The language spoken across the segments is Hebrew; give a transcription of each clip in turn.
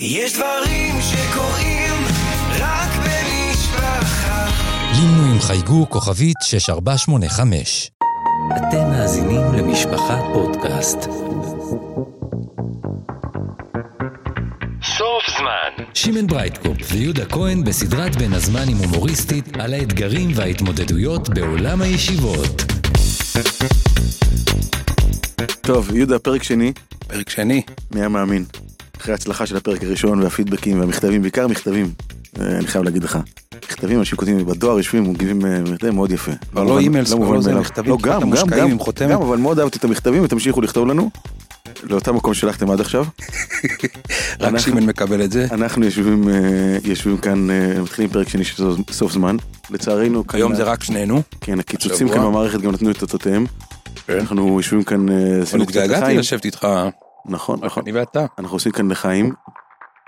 יש דברים שקורים רק במשפחה. לינו עם חייגו כוכבית 6485. אתם מאזינים למשפחה פודקאסט. סוף זמן. שמעון ברייטקופ ויהודה כהן בסדרת בין הזמנים הומוריסטית על האתגרים וההתמודדויות בעולם הישיבות. טוב, יהודה, פרק שני, פרק שני. מי היה מאמין? אחרי ההצלחה של הפרק הראשון והפידבקים והמכתבים, בעיקר מכתבים, אה, אני חייב להגיד לך. מכתבים, אנשים כותבים בדואר, יושבים, מגיבים אה, מכתבים מאוד יפה. לא מובן- אימייל, מובן לא זה, מאליו. מכתבים לא, גם, גם, גם. גם, אבל מאוד אהבתי את המכתבים ותמשיכו לכתוב לנו. לאותם מקום ששלחתם עד עכשיו. רק שימן מקבל את זה. אנחנו יושבים, אה, יושבים כאן, אה, מתחילים פרק שני של סוף- זמן. לצערנו, היום זה רק שנינו. כן, הקיצוצים. כאן במערכת גם נתנו את אותותיהם. כן. אנחנו יושבים כאן, אה, אבל עשינו קצת התגעגעתי לחיים. לשבת איתך, נכון, נכון. אני ואתה. אנחנו עושים כאן לחיים,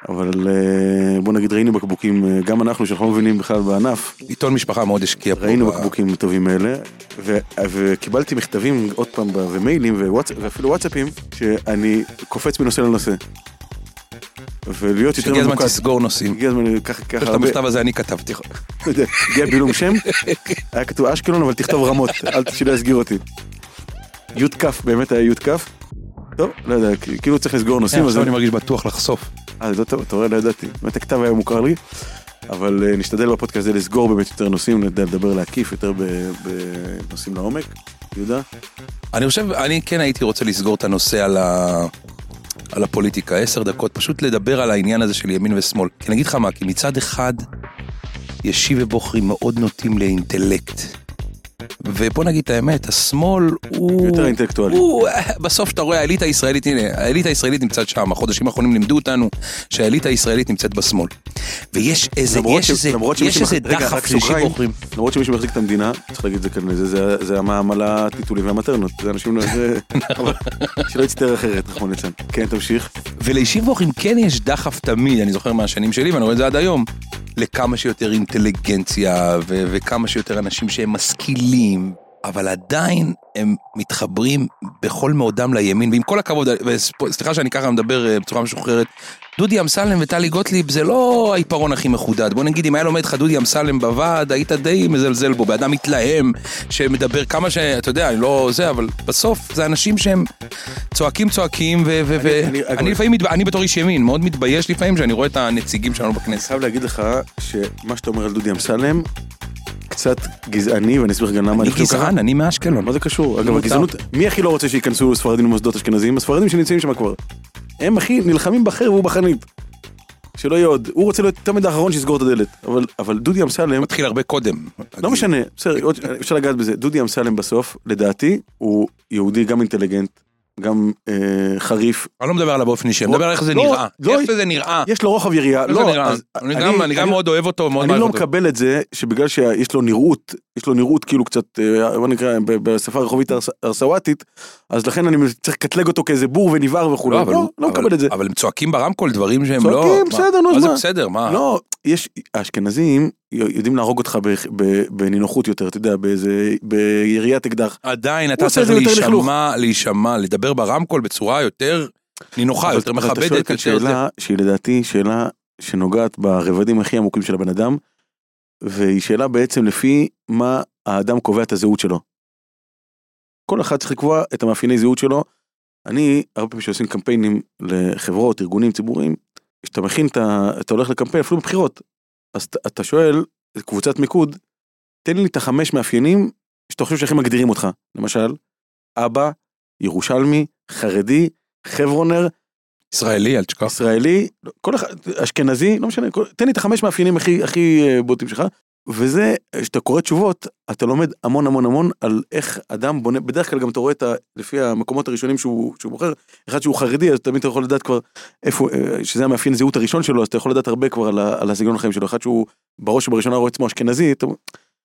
אבל אה, בוא נגיד ראינו בקבוקים, אה, גם אנחנו שאנחנו לא מבינים בכלל בענף, עיתון משפחה מאוד השקיע פה. ראינו בקבוקים טובים אלה, ו- וקיבלתי מכתבים עוד פעם, ומיילים ווואטס- ואפילו וואטסאפים, שאני קופץ מנושא לנושא. ולהיות יותר שהגיע הזמן ממוקד. תסגור נושאים. הגיע הזמן ככה ככה את המכתב הזה אני כתבתי. הגיע בילום שם, היה כתוב אשקלון אבל תכתוב רמות, אל שלא יסגיר אותי. י"כ באמת היה י"כ. טוב, לא יודע, כאילו צריך לסגור נושאים, אז אני מרגיש בטוח לחשוף. אה, זה טוב, אתה רואה, לא ידעתי. באמת הכתב היה מוכר לי, אבל אה, נשתדל בפודקאסט הזה לסגור באמת יותר נושאים, לדבר להקיף יותר בנושאים לעומק. יהודה? אני חושב, אני כן הייתי רוצה לסגור את הנושא על ה... על הפוליטיקה, עשר דקות, פשוט לדבר על העניין הזה של ימין ושמאל. כי אני אגיד לך מה, כי מצד אחד, ישי ובוחרים מאוד נוטים לאינטלקט. ובוא נגיד את האמת, השמאל הוא... יותר אינטלקטואלי. הוא, בסוף שאתה רואה, האליטה הישראלית, הנה, האליטה הישראלית נמצאת שם, החודשים האחרונים לימדו אותנו שהאליטה הישראלית נמצאת בשמאל. ויש איזה, יש איזה, יש איזה דחף רק של סוגריים. בוחרים. למרות שמי שמחזיק את המדינה, צריך להגיד את זה כאן, זה- זה- זה המע"מ על הטיטולים והמטרנות. זה אנשים, לא- אבל שלא יצטער אחרת, רחמנא ליצלן. כן, תמשיך. ולישיב בוחרים כן יש דחף תמיד, אני זוכר מהשנים שלי ואני רואה את זה עד היום, לכמה שיותר אינטליגנציה וכמה שיותר אנשים שהם משכילים, אבל עדיין הם מתחברים בכל מאודם לימין, ועם כל הכבוד, וסליחה שאני ככה מדבר אה, בצורה משוחררת, דודי אמסלם וטלי גוטליב זה לא העיפרון הכי מחודד, בוא נגיד אם היה לומד לך דודי אמסלם בוועד, היית די מזלזל בו, באדם מתלהם, שמדבר כמה ש... אתה יודע, אני לא זה, אבל בסוף זה אנשים שהם צועקים צועקים, ו... ו- ו- אני- אגב- אני לפעמים, אני בתור איש ימין, מאוד מתבייש לפעמים שאני רואה את הנציגים שלנו בכנסת. חייב להגיד לך שמה שאתה אומר על דודי אמסלם, קצת גזעני, ואני אסביר גם למה אני חושב ככה. גזען, אני מאשקלון. מה זה קשור? אגב, מותר. הגזענות, מי הכי לא רוצה שייכנסו ספרדים למוסדות אשכנזיים? הספרדים שנמצאים שם כבר. הם הכי נלחמים בחר והוא בחנית. שלא יהיה עוד, הוא רוצה להיות תמיד האחרון שיסגור את הדלת. אבל, אבל דודי אמסלם, מתחיל הרבה קודם. לא משנה, בסדר, אפשר לגעת בזה. דודי אמסלם בסוף, לדעתי, הוא יהודי גם אינטליגנט, גם אה, חריף. אני לא מדבר עליו באופן אישי, אני מדבר על איך זה לא, נראה. לא, איך זה נראה. יש לו רוחב יריעה. לא. אז אני גם- אני גם מאוד אוהב אותו, מאוד אני לא. מקבל את זה שבגלל שיש לו נראות, יש לו נראות כאילו קצת, אה, בוא נקרא, בשפה הרחובית הרס- הרסוואטית, אז לכן אני צריך לקטלג אותו כאיזה בור ונבער וכולי. לא, אבל לא, הוא- לא אבל- מקבל את זה. אבל הם צועקים ברמקול דברים שהם לא... צועקים, מה- בסדר, נו, מה אז זה מה? בסדר, מה? לא, יש, האשכנזים יודעים להרוג אותך בנינוחות יותר, אתה יודע, באיזה, ביריית אקדח. עדיין אתה צריך. להישמע, להישמע, לדבר ברמקול בצורה יותר נינוחה, יותר אבל אתה שואל מכבדת, כאן. שאלה שהיא לדעתי שאלה שנוגעת ברבדים הכי עמוקים של הבן אדם, והיא שאלה בעצם לפי מה האדם קובע את הזהות שלו. כל אחד צריך לקבוע את המאפייני זהות שלו. אני, הרבה פעמים שעושים קמפיינים לחברות, ארגונים ציבוריים, כשאתה מכין, את ה- אתה הולך לקמפיין, אפילו בבחירות, אז אתה- אתה שואל, קבוצת מיקוד, תן לי את החמש מאפיינים שאתה חושב שהכי מגדירים אותך. למשל, אבא, ירושלמי, חרדי, חברונר, ישראלי, אל תשכח. ישראלי, כל אחד, אשכנזי, לא משנה, כל- תן לי את החמש מאפיינים הכי הכי אה, בוטים שלך, וזה, כשאתה קורא תשובות, אתה לומד המון המון המון על איך אדם בונה, בדרך כלל גם אתה רואה את ה... לפי המקומות הראשונים שהוא, שהוא בוחר, אחד שהוא חרדי, אז תמיד אתה יכול לדעת כבר איפה, אה, שזה המאפיין זהות הראשון שלו, אז אתה יכול לדעת הרבה כבר על, על הסגנון החיים שלו, אחד שהוא בראש ובראשונה רואה עצמו אשכנזי, אתה,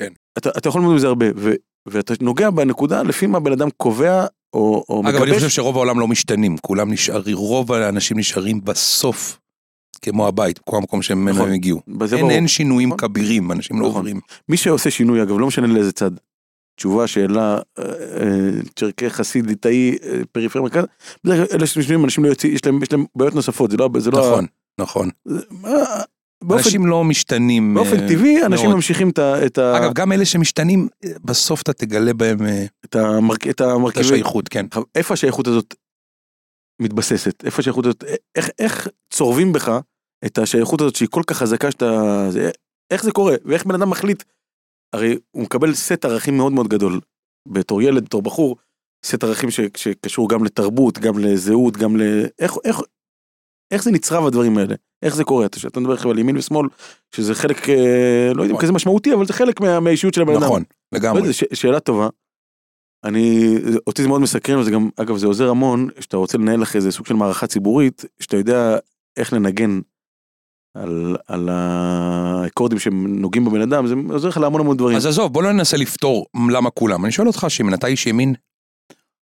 כן. אתה, אתה יכול ללמוד מזה הרבה, ו, ואתה נוגע בנקודה לפי מה בן אדם קובע, או, או אגב, אני מגבש. חושב שרוב העולם לא משתנים, כולם נשארים, רוב האנשים נשארים בסוף, כמו הבית, כמו המקום שממנו נכון. הם הגיעו. אין ברור. אין שינויים נכון. כבירים, אנשים לא נכון. עוברים. מי שעושה שינוי אגב לא משנה לאיזה צד. תשובה שאלה אה, אה, צ'רקי חסיד ליטאי אה, פריפריה מרכז. בדרך כלל אלה שמשנים אנשים לא יוצאים יש יש להם בעיות נוספות זה לא זה לא נכון. נכון. מה- באופן- אנשים לא משתנים. באופן טבעי אנשים מאוד. ממשיכים את ה- את ה- אגב, גם אלה שמשתנים, בסוף אתה תגלה בהם את המרכ- את את המרכיבים. השייכות, כן. איפה השייכות הזאת מתבססת? איפה השייכות הזאת, איך, איך צורבים בך את השייכות הזאת שהיא כל כך חזקה שאתה... זה, איך זה קורה? ואיך בן אדם מחליט? הרי הוא מקבל סט ערכים מאוד מאוד גדול. בתור ילד, בתור בחור, סט ערכים ש, שקשור גם לתרבות, גם לזהות, גם ל... איך, איך, איך זה נצרב הדברים האלה? איך זה קורה? אתה, מדבר עכשיו על ימין ושמאל, שזה חלק, אה, לא יודע אם כזה משמעותי, אבל זה חלק מה, מהאישיות של הבן אדם. נכון, לא לגמרי. יודע, ש- שאלה טובה. אני, אותי זה מאוד מסקרן וזה גם, אגב זה עוזר המון, שאתה רוצה לנהל לך איזה סוג של מערכה ציבורית, שאתה יודע איך לנגן על, על האקורדים שנוגעים בבן אדם, זה עוזר לך להמון המון דברים. אז עזוב, בוא לא ננסה לפתור למה כולם. אני שואל אותך, שמעון, אתה איש ימין,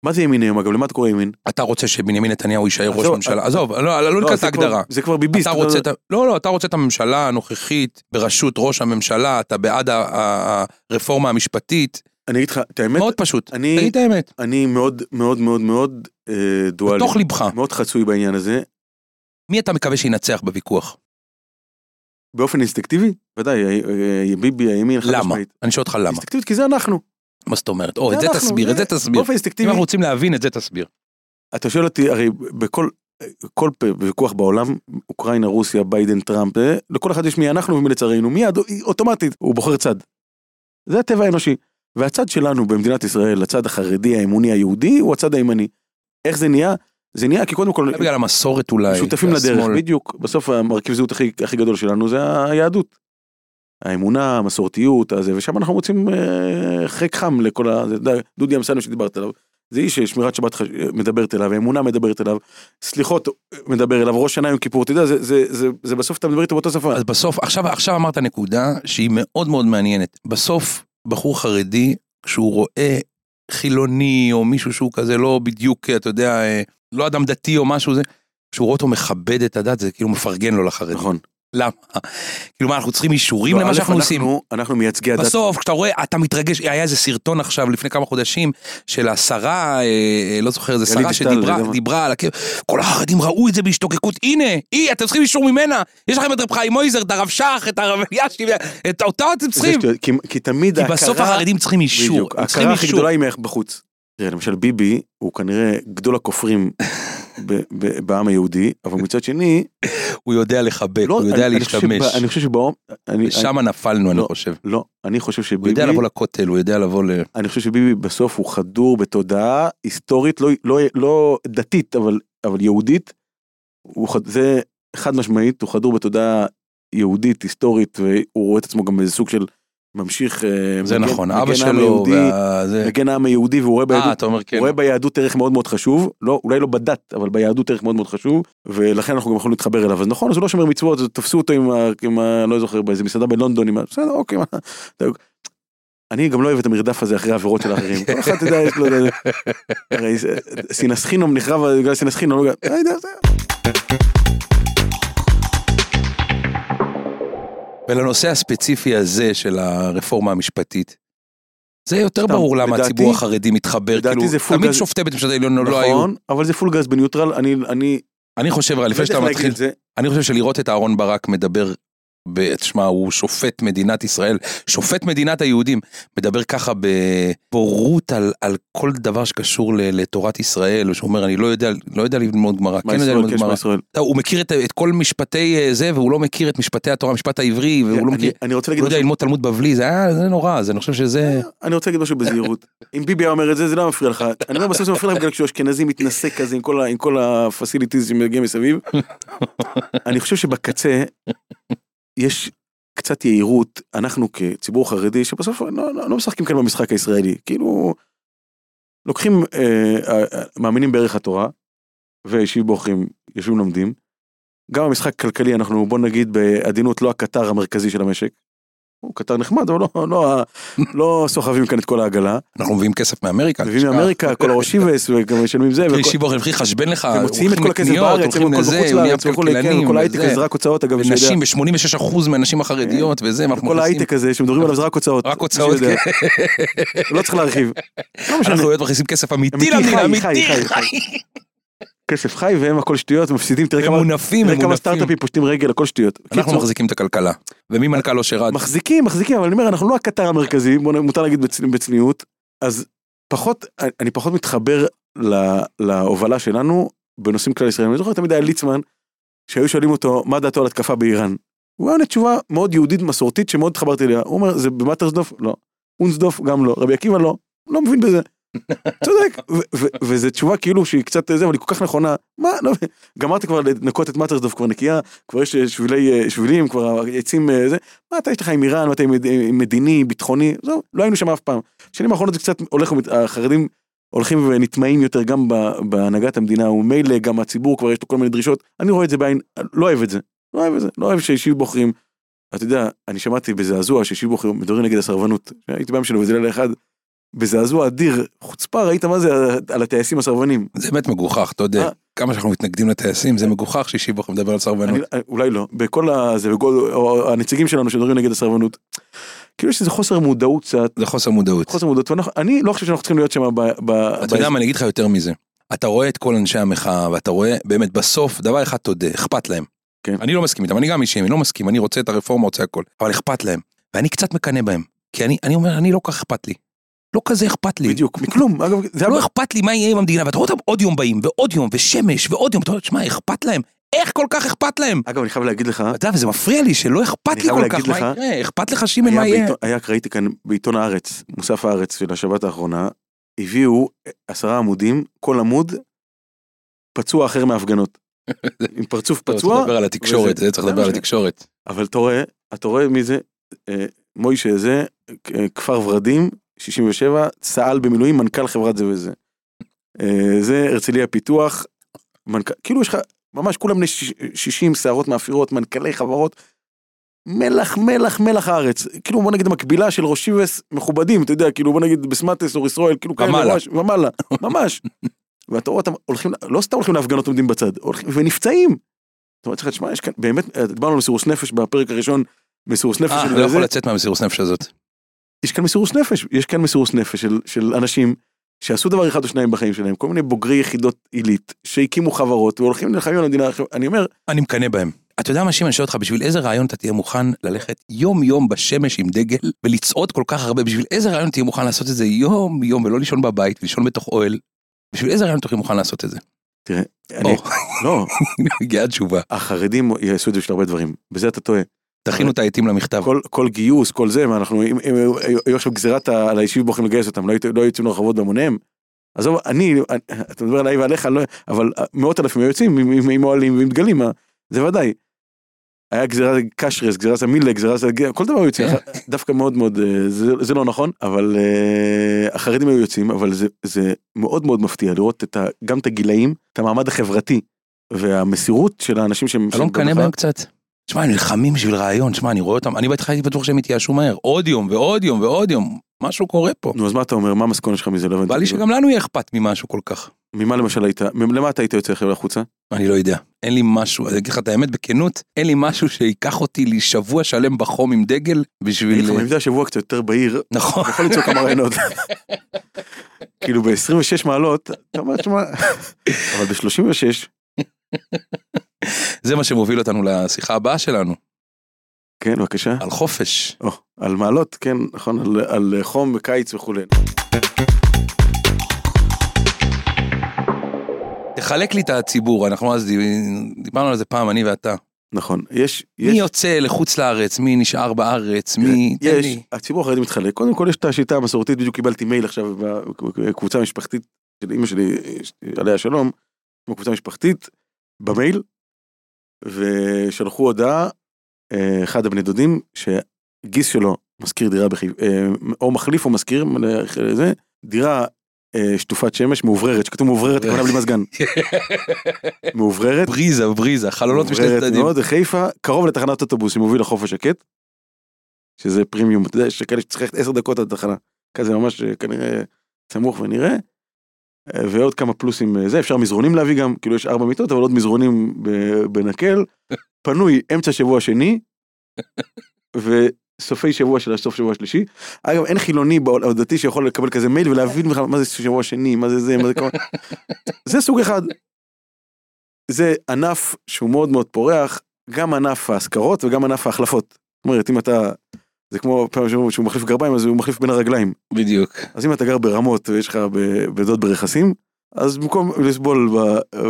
מה זה ימין היום אגב, למה אתה קורא ימין? אתה רוצה שבנימין נתניהו יישאר ראש ממשלה? אה, עזוב, לא לא לא, ניקח את זה כבר- ההגדרה. זה כבר ביביסט. אתה רוצה את ה... לא, לא, אתה רוצה את הממשלה הנוכחית בראשות ראש הממשלה, אתה בעד הרפורמה המשפטית, אני אגיד לך, את האמת, מאוד פשוט. אני- תגיד את האמת, אני מאוד מאוד מאוד מאוד אה, דואלי, בתוך ליבך. מאוד חצוי בעניין הזה, מי אתה מקווה שינצח בוויכוח? באופן אינסטינקטיבי, ודאי, אה, אה, ביבי הימין, חד למה? משמעית. אני שואל אותך למה. אינסטינקטיבית כי זה אנחנו. מה זאת אומרת? או, את זה תסביר, את זה תסביר. באופן אם אינסטינקטיבי, אנחנו רוצים להבין, את זה תסביר. אתה שואל אותי, הרי בכל כל ויכוח בעולם, אוקראינה, רוסיה, ביידן, טראמפ, אה, לכל אחד יש מי אנחנו ומי לצערנו, מיד, אוטומטית, הוא בוחר צד. זה הטבע האנושי. והצד שלנו במדינת ישראל, הצד החרדי, האמוני, היהודי, הוא הצד הימני. איך זה נהיה? זה נהיה כי קודם כל, זה בגלל המסורת אולי. שותפים לדרך. בדיוק. בסוף המרכיב זהות הכי, הכי גדול שלנו זה היהדות. האמונה, המסורתיות, הזה, ושם אנחנו מוצאים אה, חק חם לכל ה... זה, די, דודי אמסלם שדיברת עליו. זה איש ששמירת שבת חש... מדברת אליו, האמונה מדברת אליו, סליחות מדבר אליו, ראש שנה יום כיפור, אתה יודע, זה, זה, זה, זה בסוף אתה מדבר איתו באותה שפה. אז בסוף, עכשיו, עכשיו אמרת נקודה שהיא מאוד מאוד מעניינת. בסוף, בחור חרדי, כשהוא רואה חילוני או מישהו שהוא כזה לא בדיוק, אתה יודע, אה, לא אדם דתי או משהו זה, כשהוא רואה אותו מכבד את הדת, זה כאילו מפרגן לו לחרדי. נכון. למה? כאילו מה, אנחנו צריכים אישורים לא, למה שאנחנו עושים? אנחנו, מייצגי הדת. בסוף, כשאתה רואה, אתה מתרגש, היה איזה סרטון עכשיו לפני כמה חודשים של השרה, אה, אה, לא זוכר, איזה שרה שדיברה על הכאב, כל החרדים ראו את זה בהשתוקקות, הנה, היא, אתם צריכים אישור ממנה, יש לכם את רב חיים מויזר, את הרב שך, את הרב אלישיב, את אותה אתם צריכים, כי, תמיד כי בסוף החרדים צריכים אישור, ההכרה הכי. גדולה היא בחוץ. תראה, למשל ביבי הוא כנראה גדול הכופרים בעם היהודי, אבל מצד שני, הוא יודע לחבק, לא, הוא יודע להשתמש, אני חושב שבעם, אני, ושם נפלנו, אני לא, חושב. לא, אני חושב הוא שביבי, יודע לבוא לכותל, הוא יודע לבוא ל... אני חושב שביבי בסוף הוא חדור בתודעה היסטורית, לא, לא, לא דתית, אבל, אבל יהודית, הוא, זה חד משמעית, הוא חדור בתודעה יהודית, היסטורית, והוא רואה את עצמו גם באיזה סוג של ממשיך, אה, זה מגן- נכון, מגן אבא שלו, היהודי, וה- זה- מגן העם היהודי, והוא רואה אה, ביהדות, אתה אומר כן. רואה ביהדות ערך מאוד מאוד חשוב, לא, אולי לא בדת, אבל ביהדות ערך מאוד מאוד חשוב, ולכן אנחנו גם יכולים להתחבר אליו. אז נכון, אז הוא לא שומר מצוות, אז תפסו אותו עם ה... עם ה לא זוכר, באיזה מסעדה בלונדון, עם ה... בסדר, אוקיי. מה- אני גם לא אוהב את המרדף הזה אחרי העבירות של האחרים. כל אחד, אתה יודע, יש לו... הרי שנאת חינם נחרב בגלל שנאת חינם, ולנושא הספציפי הזה של הרפורמה המשפטית, זה יותר סתם, ברור למה לדעתי- הציבור החרדי מתחבר, כאילו, זה פול תמיד גז- שופטי בית המשפט העליון לא היו. נכון, אבל זה פול גז בניוטרל, אני... אני... אני חושב, לא לפני יודע שאתה מתחיל. אני חושב שלראות את אהרון ברק מדבר, תשמע, הוא שופט מדינת ישראל, שופט מדינת היהודים, מדבר ככה בבורות על, על כל דבר שקשור ל- לתורת ישראל, שהוא אומר, אני לא יודע, לא יודע ללמוד גמרא, כן יודע ללמוד גמרא. הוא מכיר את, את כל משפטי אה, זה, והוא לא מכיר את משפטי התורה, המשפט העברי, והוא לא אני- מכיר, אני רוצה הוא להגיד לא יודע ללמוד תלמוד בבלי, זה היה, זה נורא, אז אני חושב שזה... אני רוצה להגיד משהו בזהירות. אם ביבי היה אומר את זה, זה לא מפריע לך. אני אומר בסוף זה מפריע לך בגלל כשהוא אשכנזי מתנשא כזה עם כל ה- עם כל הפסיליטיז שמגיעים מסביב. אני חושב שבקצה יש קצת יהירות, אנחנו כציבור חרדי, שבסוף לא, לא, לא משחקים כאן במשחק הישראלי. כאילו, לוקחים, אה, אה, מאמינים בערך התורה, וישיב בוחרים, יושבים לומדים. גם המשחק הכלכלי, אנחנו בוא נגיד בעדינות לא הקטר המרכזי של המשק. הוא קטר נחמד, אבל לא, לא, לא סוחבים כאן את כל העגלה. אנחנו מביאים כסף מאמריקה. מביאים. מאמריקה, כל הראש שיבס, וגם משלמים זה. כן, וכל- שיבו רווחי חשבן לך, ומוציאים את כל הכסף בארץ, הם הכל בחוץ נהיה לארץ, וכולי, כן, כלכלנים, כל ההייטק וזה. זה רק הוצאות אגב. ונשים, ב-86% מהנשים החרדיות וזה, ואנחנו כל ההייטק הזה שמדברים עליו זה רק הוצאות. רק הוצאות. כן. לא צריך להרחיב. לא. אנחנו מכניסים כסף אמיתי למדינה, חי, אמיתי, חי, חי, חי. כסף חי והם הכל שטויות מפסידים תראה כמה ממונפים, תראה כמה. סטארט-אפים פושטים רגל הכל שטויות. אנחנו קיצור, מחזיקים את הכלכלה. ומי מנכ"ל אושר עד? מחזיקים מחזיקים אבל אני אומר אנחנו לא הקטר המרכזי מותר להגיד בצ- בצניעות אז פחות אני פחות מתחבר ל- להובלה שלנו בנושאים כלל ישראלים אני זוכר תמיד היה ליצמן שהיו שואלים אותו מה דעתו על התקפה באיראן. הוא היה עונה תשובה מאוד יהודית מסורתית שמאוד התחברתי אליה הוא אומר זה במטרסדוף לא אונסדוף גם לא רבי עקיבא לא לא מבין בזה. צודק ו- ו- וזו תשובה כאילו שהיא קצת זה אבל היא כל כך נכונה מה לא. גמרתי כבר לנקות את מטרסדוף כבר נקייה כבר יש שבילי שבילים כבר עצים אה, זה מה אתה יש לך עם איראן מה אתה עם מד- עם מדיני ביטחוני זהו לא היינו שם אף פעם. שנים האחרונות זה קצת הולך החרדים הולכים ונטמעים יותר גם בהנהגת המדינה ומילא גם הציבור כבר יש לו כל מיני דרישות אני רואה את זה בעין לא אוהב את זה לא אוהב את זה לא אוהב שאישים בוחרים. אתה יודע אני שמעתי בזעזוע שאישים בוחרים מדברים נגד הסרבנות הייתי ביום שלו וזה לילה אחד. בזעזוע אדיר חוצפה ראית מה זה על הטייסים הסרבנים זה באמת מגוחך, אתה יודע. אה. כמה שאנחנו מתנגדים לטייסים, זה מגוחך ששיבוך מדבר על סרבנות. אני, אולי לא, בכל הזה, בכל, או הנציגים שלנו שמדברים נגד הסרבנות, כאילו יש איזה חוסר מודעות קצת, זה חוסר מודעות. חוסר מודעות, ואנחנו, אני לא חושב שאנחנו צריכים להיות שם ב... ב אתה יודע מה, אני אגיד לך יותר מזה. אתה רואה את כל אנשי המחאה, ואתה רואה, באמת, בסוף, דבר אחד תודה, אכפת להם. כן. אני לא מסכים איתם, אני גם אישי, אני לא מסכים, אני רוצה את הרפורמה, רוצה הכל, אבל אכפת להם. ואני קצת מקנא בהם. כי אני, אני אומר, אני לא כך אכפת לי. לא כזה אכפת לי. בדיוק, מכלום, אגב, זה לא. אכפת לי מה יהיה עם המדינה, ואתה רואה אותם עוד יום באים, ועוד יום, ושמש, ועוד יום, אתה אומר, שמע, אכפת להם. איך כל כך אכפת להם? אגב, אני חייב להגיד לך, אתה יודע, וזה מפריע לי שלא אכפת לי כל כך, מה יקרה? אכפת לך היה מה יהיה? היה, ראיתי כאן בעיתון הארץ, מוסף הארץ של השבת האחרונה, הביאו עשרה עמודים, כל עמוד פצוע אחר מההפגנות. עם פרצוף טוב, צריך פצוע, לדבר על התקשורת, זה צריך לדבר על התקשורת. אבל אתה רואה, אתה רואה מי זה, אה, מוישה זה, אה, כפר ורדים, 67, צה"ל במילואים, מנכ"ל חברת זה וזה. אה, זה הרצליה פיתוח, מנכ"ל, כאילו יש לך, ממש כולם בני שיש- 60 שערות מאפירות, מנכ"לי חברות, מלח, מלח, מלח הארץ. כאילו בוא נגיד המקבילה של ראש שיבס מכובדים, אתה יודע, כאילו בוא נגיד בסמטס או ישראל, כאילו כאלה, ומעלה. ממש, ומעלה, ממש. ואתה רואה אותם הולכים, לא סתם הולכים להפגנות עומדים בצד, הולכים, ונפצעים. זאת אומרת, צריך תשמע, יש כאן, באמת, אה, דיברנו על מסירוס נפש בפרק הראשון, מסירוס נפש אה, לא יכול לצאת מהמסירות נפש הזאת. יש כאן מסירוס נפש, יש כאן מסירוס נפש של, של אנשים שעשו דבר אחד או שניים בחיים שלהם, כל מיני בוגרי יחידות עילית, שהקימו חברות והולכים נלחמים על המדינה, אני אומר, אני מקנא בהם. אתה יודע מה שמעון, אני שואל אותך, בשביל איזה רעיון אתה תהיה מוכן ללכת יום יום בשמש עם דגל ולצעוד כל כך הרבה, בשביל איזה רעיון תהיה מוכן לעשות את זה יום יום ולא לישון בבית ולישון בתוך אוהל? בשביל איזה רעיון אתה תהיה מוכן לעשות את זה? תראה, אני, לא, הגיעה התשובה. החרדים יעשו את זה בשביל הרבה דברים, בזה אתה טועה. תכינו את העטים למכתב. כל, כל גיוס, כל זה, מה אנחנו, אם היו עכשיו גזירת על היישוב בוחרים לגייס אותם, לא לא יוצאים לרחובות בהמוניהם? עזוב, אני, אתה מדבר עליי ועליך, לא, אבל מאות אלפים היו יוצאים עם- אוהלים ועם דגלים, מה, זה ודאי. היה גזירת קשרס, גזירת המילה, גזירת כל דבר היו יוצאים, כן. דווקא מאוד מאוד, אה, זה, זה לא נכון, אבל אה, החרדים היו יוצאים, אבל זה, זה מאוד מאוד מפתיע לראות את ה, גם את הגילאים, את המעמד החברתי והמסירות של האנשים שהם... אתה לא מקנא. בהם קצת? תשמע, הם נלחמים בשביל רעיון, תשמע, אני רואה אותם, אני בהתחלה הייתי בטוח שהם יתייאשו מהר, עוד יום ועוד יום ועוד יום, משהו קורה פה. נו אז מה אתה אומר, מה המסקנה שלך מזה? לא. בא לי שגם לנו יהיה אכפת ממשהו כל כך. ממה למשל היית, למה אתה היית יוצא עכשיו החוצה? אני לא יודע, אין לי משהו, אני אגיד לך את האמת בכנות, אין לי משהו שייקח אותי לשבוע שלם בחום עם דגל אני בשביל... אגיד לך, השבוע קצת יותר בהיר, נכון. יכול למצוא כמה רעיונות. כאילו ב-26 מעלות, אתה אומר, תשמע, אבל ב-36, זה מה שמוביל אותנו לשיחה הבאה שלנו, כן, בבקשה. על חופש. או, על מעלות, כן, נכון, על, על חום וקיץ וכולי. תחלק לי את הציבור, אנחנו אז דיב- דיברנו על זה פעם, אני ואתה. נכון, יש, מי יש, יוצא לחוץ לארץ, מי נשאר בארץ, מי... יש, לי. הציבור החרדי מתחלק, קודם כל יש את השיטה המסורתית, בדיוק קיבלתי מייל עכשיו בקבוצה המשפחתית של אמא שלי, עליה שלום, בקבוצה משפחתית, במייל, ושלחו הודעה, אה, אחד הבני דודים, שגיס שלו משכיר דירה בחיפה, אה, או מחליף או משכיר, זה, דירה אה, שטופת שמש, מאובררת, שכתוב מאובררת, הכוונה בלי מזגן, מאובררת, בריזה, בריזה, חלונות משני מאובררת צדדים. מאוד, חיפה, קרוב לתחנת אוטובוס שמוביל לחוף השקט, שזה פרימיום, אתה יודע, יש כאלה שצריך ללכת עשר דקות עד התחנה, כזה ממש אה, כנראה סמוך ונראה, אה, ועוד כמה פלוסים אה, זה, אפשר מזרונים להביא גם, כאילו יש ארבע מיטות, אבל עוד מזרונים בנקל, פנוי אמצע שבוע שני, וסופי שבוע של סוף שבוע שלישי. אגב, אין חילוני בעול- או דתי שיכול לקבל כזה מייל ולהבין בכלל מה זה שבוע שני, מה זה זה, מה זה כמה... זה סוג אחד. זה ענף שהוא מאוד מאוד פורח, גם ענף ההשכרות וגם ענף ההחלפות. זאת אומרת, אם אתה, זה כמו פעם שאומרים שהוא מחליף גרביים, אז הוא מחליף בין הרגליים. בדיוק. אז אם אתה גר ברמות ויש לך בדוד ברכסים, אז במקום לסבול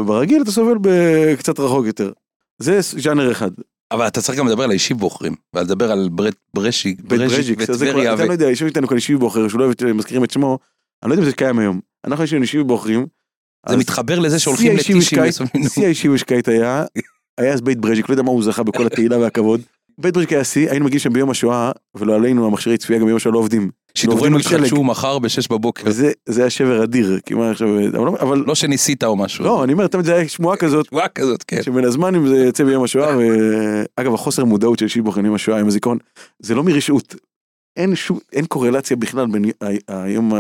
ברגיל, אתה סובל בקצת רחוק יותר. זה ז'אנר אחד. אבל אתה צריך גם לדבר על האישי בוחרים, ולדבר על ברט ברשיק, זה וטבריה, אתה לא יודע, יושב איתנו כאן אישי בוחר, שהוא לא אוהב את- מזכירים את שמו, אני לא יודע אם זה קיים היום. אנחנו יש לנו אישי בוחרים. זה מתחבר לזה שהולכים לטישים. שיא האישי ושקיית היה, היה אז בית ברז'יק, לא יודע מה הוא זכה בכל התהילה והכבוד. בית ברז'יק היה שיא, היינו מגיעים שם ביום השואה, ולא עלינו המכשירי צפייה גם ביום השואה לא עובדים. שלג. יתחדשו מחר בשש בבוקר. וזה זה היה שבר אדיר, כי מה עכשיו, אבל לא- אבל לא שניסית או משהו. לא, אני אומר, תמיד זה היה שמועה כזאת, תשואה כזאת, כן. שבין הזמנים זה יוצא ביום השואה, ואגב החוסר מודעות של שיבוך עם השואה עם הזיכרון, זה לא מרשעות. אין שום, אין קורלציה בכלל בין היום,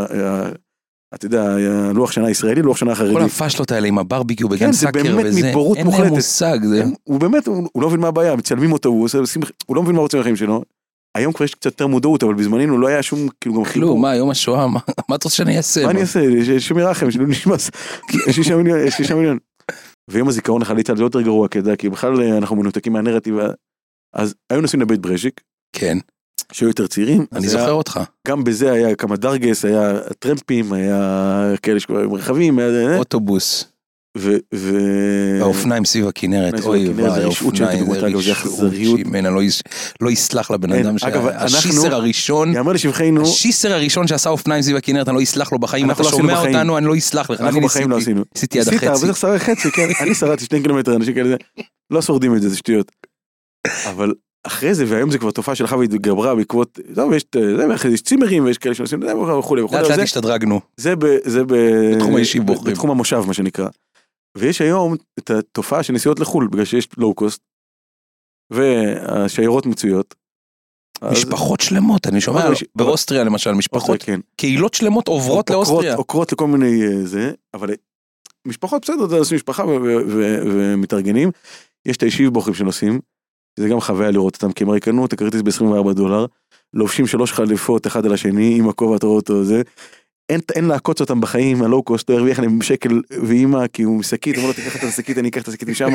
אתה יודע, הלוח שנה הישראלי לוח שנה כל החרדי. הפאשלות האלה עם הברביקיו בגן כן, זה סאקר באמת וזה, מבורות אין להם מוחלטת. מושג, זה... הוא באמת, הוא לא מבין מה הבעיה, מצלמים אותו, הוא עושה, הוא לא מבין מה רוצים מהחיים שלו. היום כבר יש קצת יותר מודעות, אבל בזמננו לא היה שום, כאילו גם חיבור. כלום, מה, יום השואה, מה מה אתה רוצה שאני אעשה? מה אני אעשה? יש שמי רחם, שלא. יש שישה מיליון, יש שישה מיליון. ויום הזיכרון לחללי צה"ל זה יותר גרוע, כי בכלל אנחנו מנותקים מהנרטיב. אז היו נוסעים לבית ברז'יק, כן, שהיו יותר צעירים. אני אז היה- זוכר אותך. גם בזה היה כמה דרגס, היה טרמפים, היה כאלה עם רכבים, היה- אוטובוס, ו... ו- והאופניים סביב הכנרת, אוי וואי, האופניים, זה רשעות. שמנה לא לא יסלח לבן אדם, אגב, שה- השיסר אנחנו- הראשון, יאמר לשבחנו, השיסר הראשון שעשה אופניים סביב הכנרת, אני לא אסלח לו בחיים, אתה לא שומע בחיים. אותנו, אני לא אסלח לך, אנחנו בחיים לא עשינו. ניסיתי עד החצי. אבל צריך חצי, כן, אני שרדתי שני קילומטר, אנשים כאלה, לא שורדים את זה, זה שטויות. אבל אחרי זה, והיום זה כבר תופעה שלך והתגברה בעקבות, טוב, יש, זה, ואחרי זה יש צימרים, ויש כאלה שעושים, זה, וכולי וכולי, לאט אבל לאט השתדרגנו. זה ב... זה ב... בתחום האישי בוחרים. בתחום המושב, מה שנקרא. ויש היום את התופעה של נסיעות לחו"ל, בגלל שיש לואו קוסט, והשיירות מצויות. אז- משפחות שלמות, אני שומע, אבל יש- באוסטריה למשל, משפחות, כן. קהילות שלמות עוברות עוקרות- לאוסטריה. עוקרות לכל מיני אה, זה, אבל אה, משפחות בסדר, עושים משפחה ומתארגנים. יש את הישיב בוחרים שנוסעים, זה גם חוויה לראות אותם, כי הם הרי קנו את הכרטיס ב-24 דולר, לובשים שלוש חליפות אחד על השני, עם הכובע אתה רואה אותו זה. אין, אין לעקוץ אותם בחיים, הלואו קוסט לא הרוויח להם שקל ואימא כי הוא עם שקית, אומר לו תיקח את השקית אני אקח את השקית משם,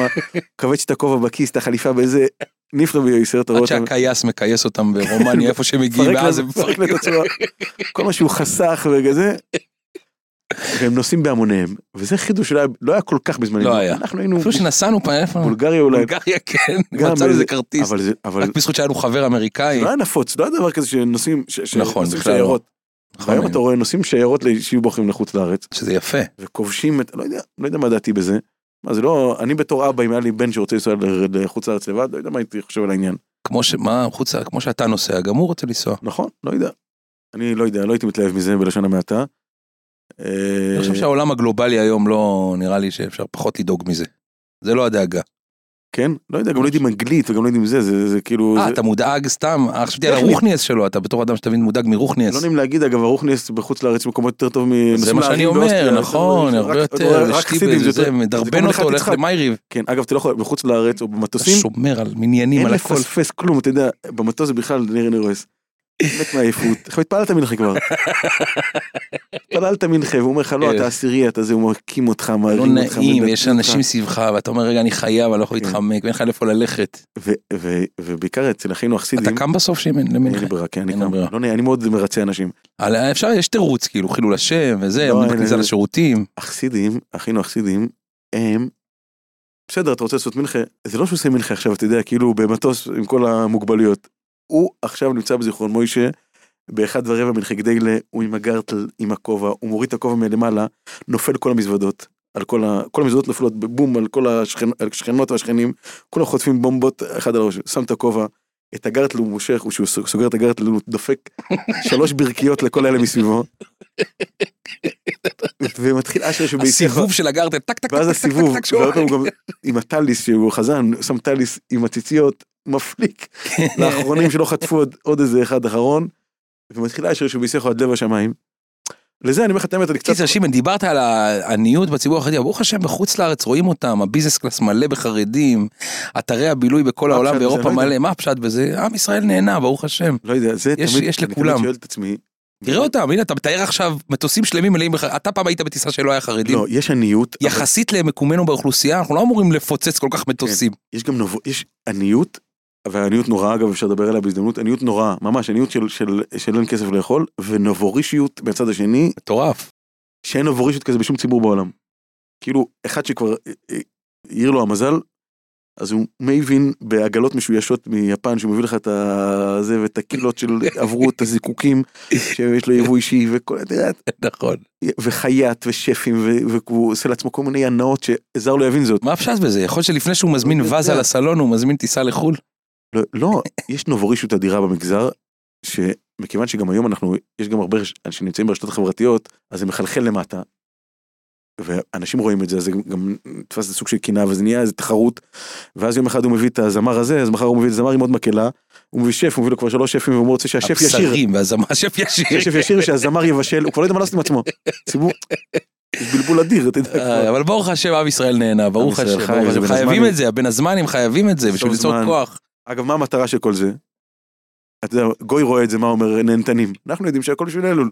כבש את הכובע בכיס, את החליפה באיזה נפלא בישראל, אתה רואה עד אותם. שהקייס מכייס אותם ברומניה איפה שהם מגיעים ואז הם מפרק מפרקים. כל מה שהוא חסך וכזה. והם נוסעים בהמוניהם וזה חידוש שלא היה- לא היה כל כך בזמננו. לא היה. אנחנו היינו אפילו שנסענו פעם, איפה? בולגריה אולי. בולגריה כן, מצאנו איזה כרטיס, אבל זה אבל רק בזכות שהיה לנו חבר אמריקאי. זה לא היה נפוץ לא היה דבר כזה שנוסעים ש- נכון, בכלל לא. שיירות. נכון, והיום אתה רואה נוסעים שיירות ליישוב בוחרים לחוץ לארץ שזה יפה. וכובשים את לא יודע לא יודע מה דעתי בזה. מה זה לא אני בתור אבא אם היה לי בן שרוצה לנסוע לחוץ לארץ לבד לא יודע מה הייתי חושב על העניין. כמו ש... מה, חוץ, כמו שאתה נוסע, גם הוא רוצה לנסוע. נכון לא יודע. אני לא יודע לא הייתי מתלהב מזה בלשון המעטה. אני אה, חושב שהעולם הגלובלי היום לא נראה לי שאפשר פחות לדאוג מזה. זה לא הדאגה. כן? לא יודע, גם לא יודעים אנגלית וגם לא יודעים זה, זה, זה כאילו... אה, זה... אתה מודאג סתם? אה, חשבתי על. הרוחניאס שלו, אתה בתור אדם שתבין מודאג מרוחניאס. לא נעים להגיד, אגב, הרוחניאס בחוץ לארץ מקומות יותר טוב מ... זה מה שאני אומר, נכון, הרבה יותר, אשתי בזה, מדרבן אותו, הולך למייריב. כן, אגב, אתה לא יכול, בחוץ לארץ או אתה במטוסים, שומר על מניינים, אין על הכל. לפספס כלום, אתה יודע, במטוס זה בכלל נראה נראה מת מעייפות, איך התפללת מנחה כבר? התפללת מנחה, והוא אומר לך, לא, אתה עשירי, אתה זה, הוא מקים אותך, לא מערים אותך. נעים, מדקדק יש אנשים. סביבך, ואתה אומר, רגע, אני חייב, אני לא יכול כן. להתחמק, ואין לך לאיפה ללכת. ובעיקר אצל אחינו אתה החסידים, קם בסוף שאם אין אין לי למנחה? ברירה, כן, אני קם. לא נעים, אני מאוד מרצה אנשים. אפשר, יש תירוץ, כאילו, חילול השם, וזה, לא, בכניסה. לשירותים. החסידים, אחינו החסידים, הם, בסדר, אתה רוצה לעשות מנחה, זה לא שהוא עושה מנחה עכשיו, אתה יודע, כאילו במטוס עם כל המוגבלויות. הוא עכשיו נמצא בזיכרון מוישה, באחד ורבע מנחה גדיילה, הוא עם הגרטל, עם הכובע, הוא מוריד את הכובע מלמעלה, נופל כל המזוודות. על כל, ה... כל המזוודות נופלות בבום על כל השכנ... השכנות והשכנים, כולם חוטפים בומבות אחד על הראש, שם את הכובע, את הגרטל הוא מושך, הוא שהוא סוגר את הגרטל הוא דופק שלוש ברכיות לכל אלה מסביבו. ומתחיל אשר שביציך, הסיבוב של הגרטל, טק טק טק ואז טק טק הסיבוב, הוא עם הטליס שהוא חזן, שם טליס עם הציציות, מפליק לאחרונים שלא חטפו עוד, איזה אחד אחרון, ומתחיל אשר שהוא ביסך עד לב השמיים. לזה אני אומר לך את האמת, אני קצת, קיצר שימן דיברת על העניות בציבור החרדי, אבל ברוך השם בחוץ לארץ רואים אותם, הביזנס קלאס מלא בחרדים, אתרי הבילוי בכל העולם? באירופה לא. מלא, מה הפשט בזה? עם ישראל נהנה ברוך השם. לא יודע, זה יש- תמיד, יש אני לכולם. תמיד שואל את עצמי, תראה אותם, הנה אתה מתאר עכשיו מטוסים שלמים מלאים, בח- אתה פעם היית בטיסה שלא היה חרדים. לא, יש עניות. יחסית למקומנו באוכלוסייה, אנחנו לא אמורים לפוצץ כל כך מטוסים. יש גם עניות, והעניות נוראה אגב אפשר לדבר עליה בהזדמנות, עניות נוראה, ממש עניות של, של, של אין כסף לאכול, ונבורישיות מהצד השני, מטורף. שאין נבורישיות כזה בשום ציבור בעולם. כאילו, אחד שכבר אה, אה, העיר לו המזל, אז הוא מבין בעגלות משוישות מיפן, שהוא מביא לך את הזה ואת הקילות של עברו את הזיקוקים, שיש לו יבוא אישי, וכל, אתה יודע, נכון. וחייט ושפים, והוא עושה לעצמו כל מיני הנאות שעזר לו להבין זאת. מה הפשט בזה? יכול שלפני שהוא מזמין לא יודע. וזה לסלון, הוא מזמין טיסה לחו"ל? לא, לא, יש נבורישות אדירה במגזר, שמכיוון שגם היום אנחנו, יש גם הרבה אנשים שנמצאים ברשתות החברתיות, אז זה מחלחל למטה. ואנשים רואים את זה, אז זה גם נתפס לסוג של קנאה, וזה נהיה איזה תחרות. ואז יום אחד הוא מביא את הזמר הזה, אז מחר הוא מביא את זמר עם עוד מקהלה, הוא מביא שף, הוא מביא לו כבר שלוש שפים, והוא רוצה שהשף ישיר. הבשרים והזמר, השף ישיר. שהשף ישיר, שהזמר יבשל, הוא כבר לא יודע מה לעשות עם עצמו. ציבור, בלבול אדיר, אתה יודע. אה. אבל ברוך השם עם ישראל נהנה, ברוך השם, חייבים. את זה, בין הזמנים חייבים את זה, בשביל ליצור. כוח. אגב, מה המטרה של כל זה? אתה יודע, גוי רואה את זה, מה אומר נהנתנים. אנחנו יודעים שהכל בשביל אלול.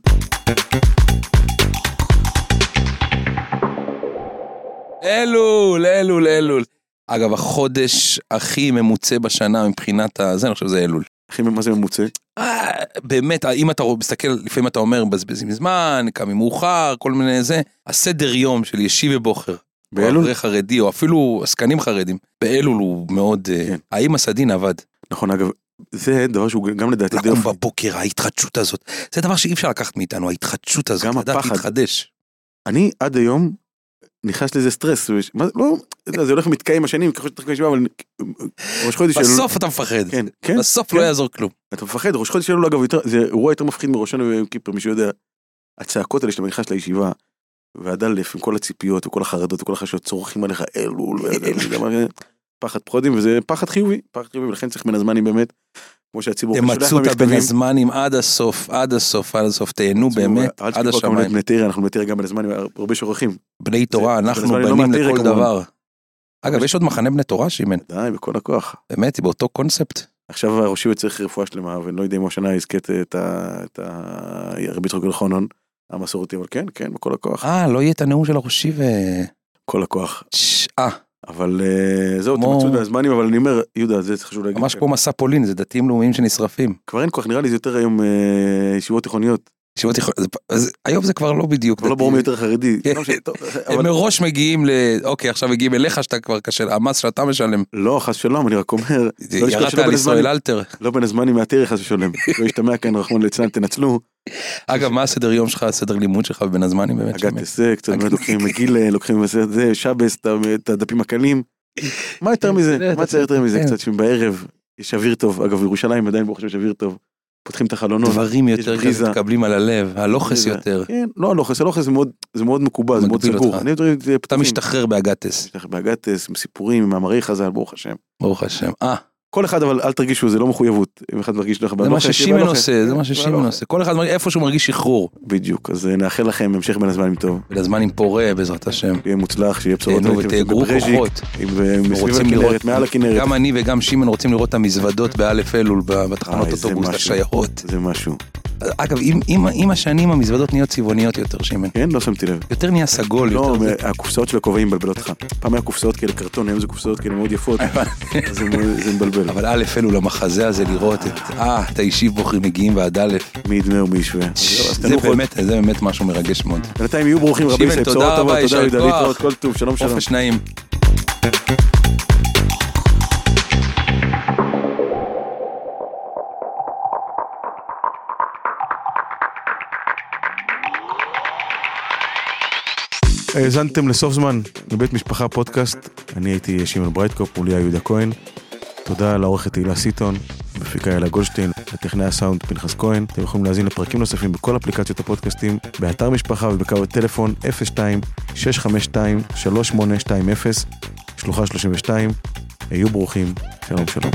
אלול, אלול, אלול. אגב, החודש הכי ממוצע בשנה מבחינת הזה, אני חושב שזה אלול. אחי, מה זה ממוצע? אה, באמת, אם אתה מסתכל, לפעמים אתה אומר, מבזבזים זמן, קמים מאוחר, כל מיני זה, הסדר יום של ישיבה בוחר. באלול? או אברך חרדי, או אפילו עסקנים חרדים, באלול הוא מאוד, אה, כן. האם הסדין עבד. נכון, אגב, זה דבר שהוא גם לדעתי לקום אופי. בבוקר, ההתחדשות הזאת, זה דבר שאי אפשר לקחת מאיתנו, ההתחדשות הזאת, גם לדעת הפחד. להתחדש. אני עד היום נכנס לזה סטרס. מה- לא, זה הולך ומתקיים השנים, ככל שאתה ישיבה, אבל ראש חודש אלול. בסוף אתה מפחד, כן, כן. בסוף כן. לא יעזור כלום. אתה מפחד, ראש חודש אלול אגב, יותר- זה אירוע יותר מפחיד מראשון ויום כיפר, מי שיודע. הצעקות האלה שאתה נכנס לישיבה, והדלף עם כל הציפיות וכל החרדות וכל החששות צורכים עליך אלול, יודע מה זה, פחד פחודים, וזה פחד חיובי, פחד חיובי, ולכן צריך בין הזמנים באמת, כמו שהציבור שולח תמצו אותה בין במכתבים. הזמנים עד הסוף, עד הסוף, עד הסוף, תהנו באמת, עד השמיים. בני תרא, אנחנו בני גם בני זמנים, הרבה שוכחים. בני תורה, אנחנו לא בנים לכל. דבר. אגב, יש עוד מחנה בני תורה, שימן, די, בכל הכוח. באמת, היא באותו קונספט. עכשיו הראשי צריך רפואה שלמה, ואני לא יודע אם השנה יזכה את- את ה- את הרבי יצחק אלחונון, המסורתי, אבל כן, כן, בכל הכוח. אה, לא יהיה את הנאום של הראשי ו... כל הכוח. ש- אה, אבל אה, זהו, תמצאו את הזמנים, אבל אני אומר, יהודה, זה חשוב להגיד. ממש כמו מסע פולין, זה דתיים לאומיים שנשרפים. כבר אין כוח, נראה לי זה יותר היום אה, ישיבות תיכוניות. היום זה כבר לא בדיוק. לא. ברור מי יותר חרדי. כן. לא הם מראש מגיעים ל... אוקיי, עכשיו מגיעים אליך שאתה כבר קשה, המס שאתה משלם. לא, חס ושלום, אני רק אומר, לא ירדת על בין ישראל אלתר. לא בין הזמנים מהתרא חס ושלום. לא ישתמע כאן רחמון ליצלן, תנצלו. אגב, מה הסדר יום שלך, הסדר לימוד שלך בין הזמנים באמת? אגת זה, קצת לוקחים מגיל, לוקחים בסרט זה, שבס, את הדפים הקלים. מה יותר מזה? מה צריך יותר מזה? כן. קצת שבערב יש אוויר טוב. אגב, בירושלים עדיין ברוך השם יש אוויר טוב. פותחים את החלונות. דברים יותר. כזה מתקבלים על הלב, בריזה. יותר. כן, לא הלוחס, הלוחס זה מאוד, זה מאוד מקובל, זה מאוד סגור. אתה. משתחרר באגטס, לך באגטס, עם סיפורים, עם מאמרי חז"ל, ברוך השם. ברוך השם. אה, כל אחד אבל אל תרגישו, זה לא מחויבות. אם אחד מרגיש לך זה מה ששימן. עושה, זה מה ששימן. עושה. כל אחד איפה שהוא מרגיש שחרור. בדיוק, אז אה, נאחל לכם המשך בין הזמנים טוב. ולזמן עם פורה בעזרת השם. שיהיה מוצלח, שיהיה בשורות. תהנו ותאגרו כוחות. אה, רוצים לראות, מעל הכנרת. גם אני וגם שימן רוצים לראות את המזוודות באלף אלול בתחנות אוטובוס. השיירות. זה משהו. אגב, עם- עם- עם השנים המזוודות נהיות צבעוניות יותר, שימן. כן, לא שמתי לב. יותר נהיה סגול, לא, יותר. הקופסאות של הכובעים מבלבלות אותך. פעם היה קופסאות כאלה קרטון, היום זה קופסאות כאלה מאוד יפות. אז זה מבלבל. אבל א' אלול המחזה הזה לראות את, אה, את האישי בוחרים מגיעים ועד א', מי ידמה ומי ישווה. זה. באמת, זה באמת משהו מרגש מאוד. בינתיים יהיו ברוכים רבי שימן, ישראל, תודה בשורות רבה, טובות, תודה יהודה. להתראות, כל טוב, שלום שלום. חופש נעים. האזנתם לסוף זמן לבית משפחה פודקאסט, אני הייתי שמעון ברייטקופ, מולי יהודה כהן. תודה לעורכת תהילה סיטון, מפיקה אלה גולדשטיין, לטכנאי הסאונד פנחס כהן. אתם יכולים להאזין לפרקים נוספים בכל אפליקציות הפודקאסטים, באתר משפחה ובקו הטלפון 02-652-3820, שלוחה 32. היו ברוכים, שלום שלום.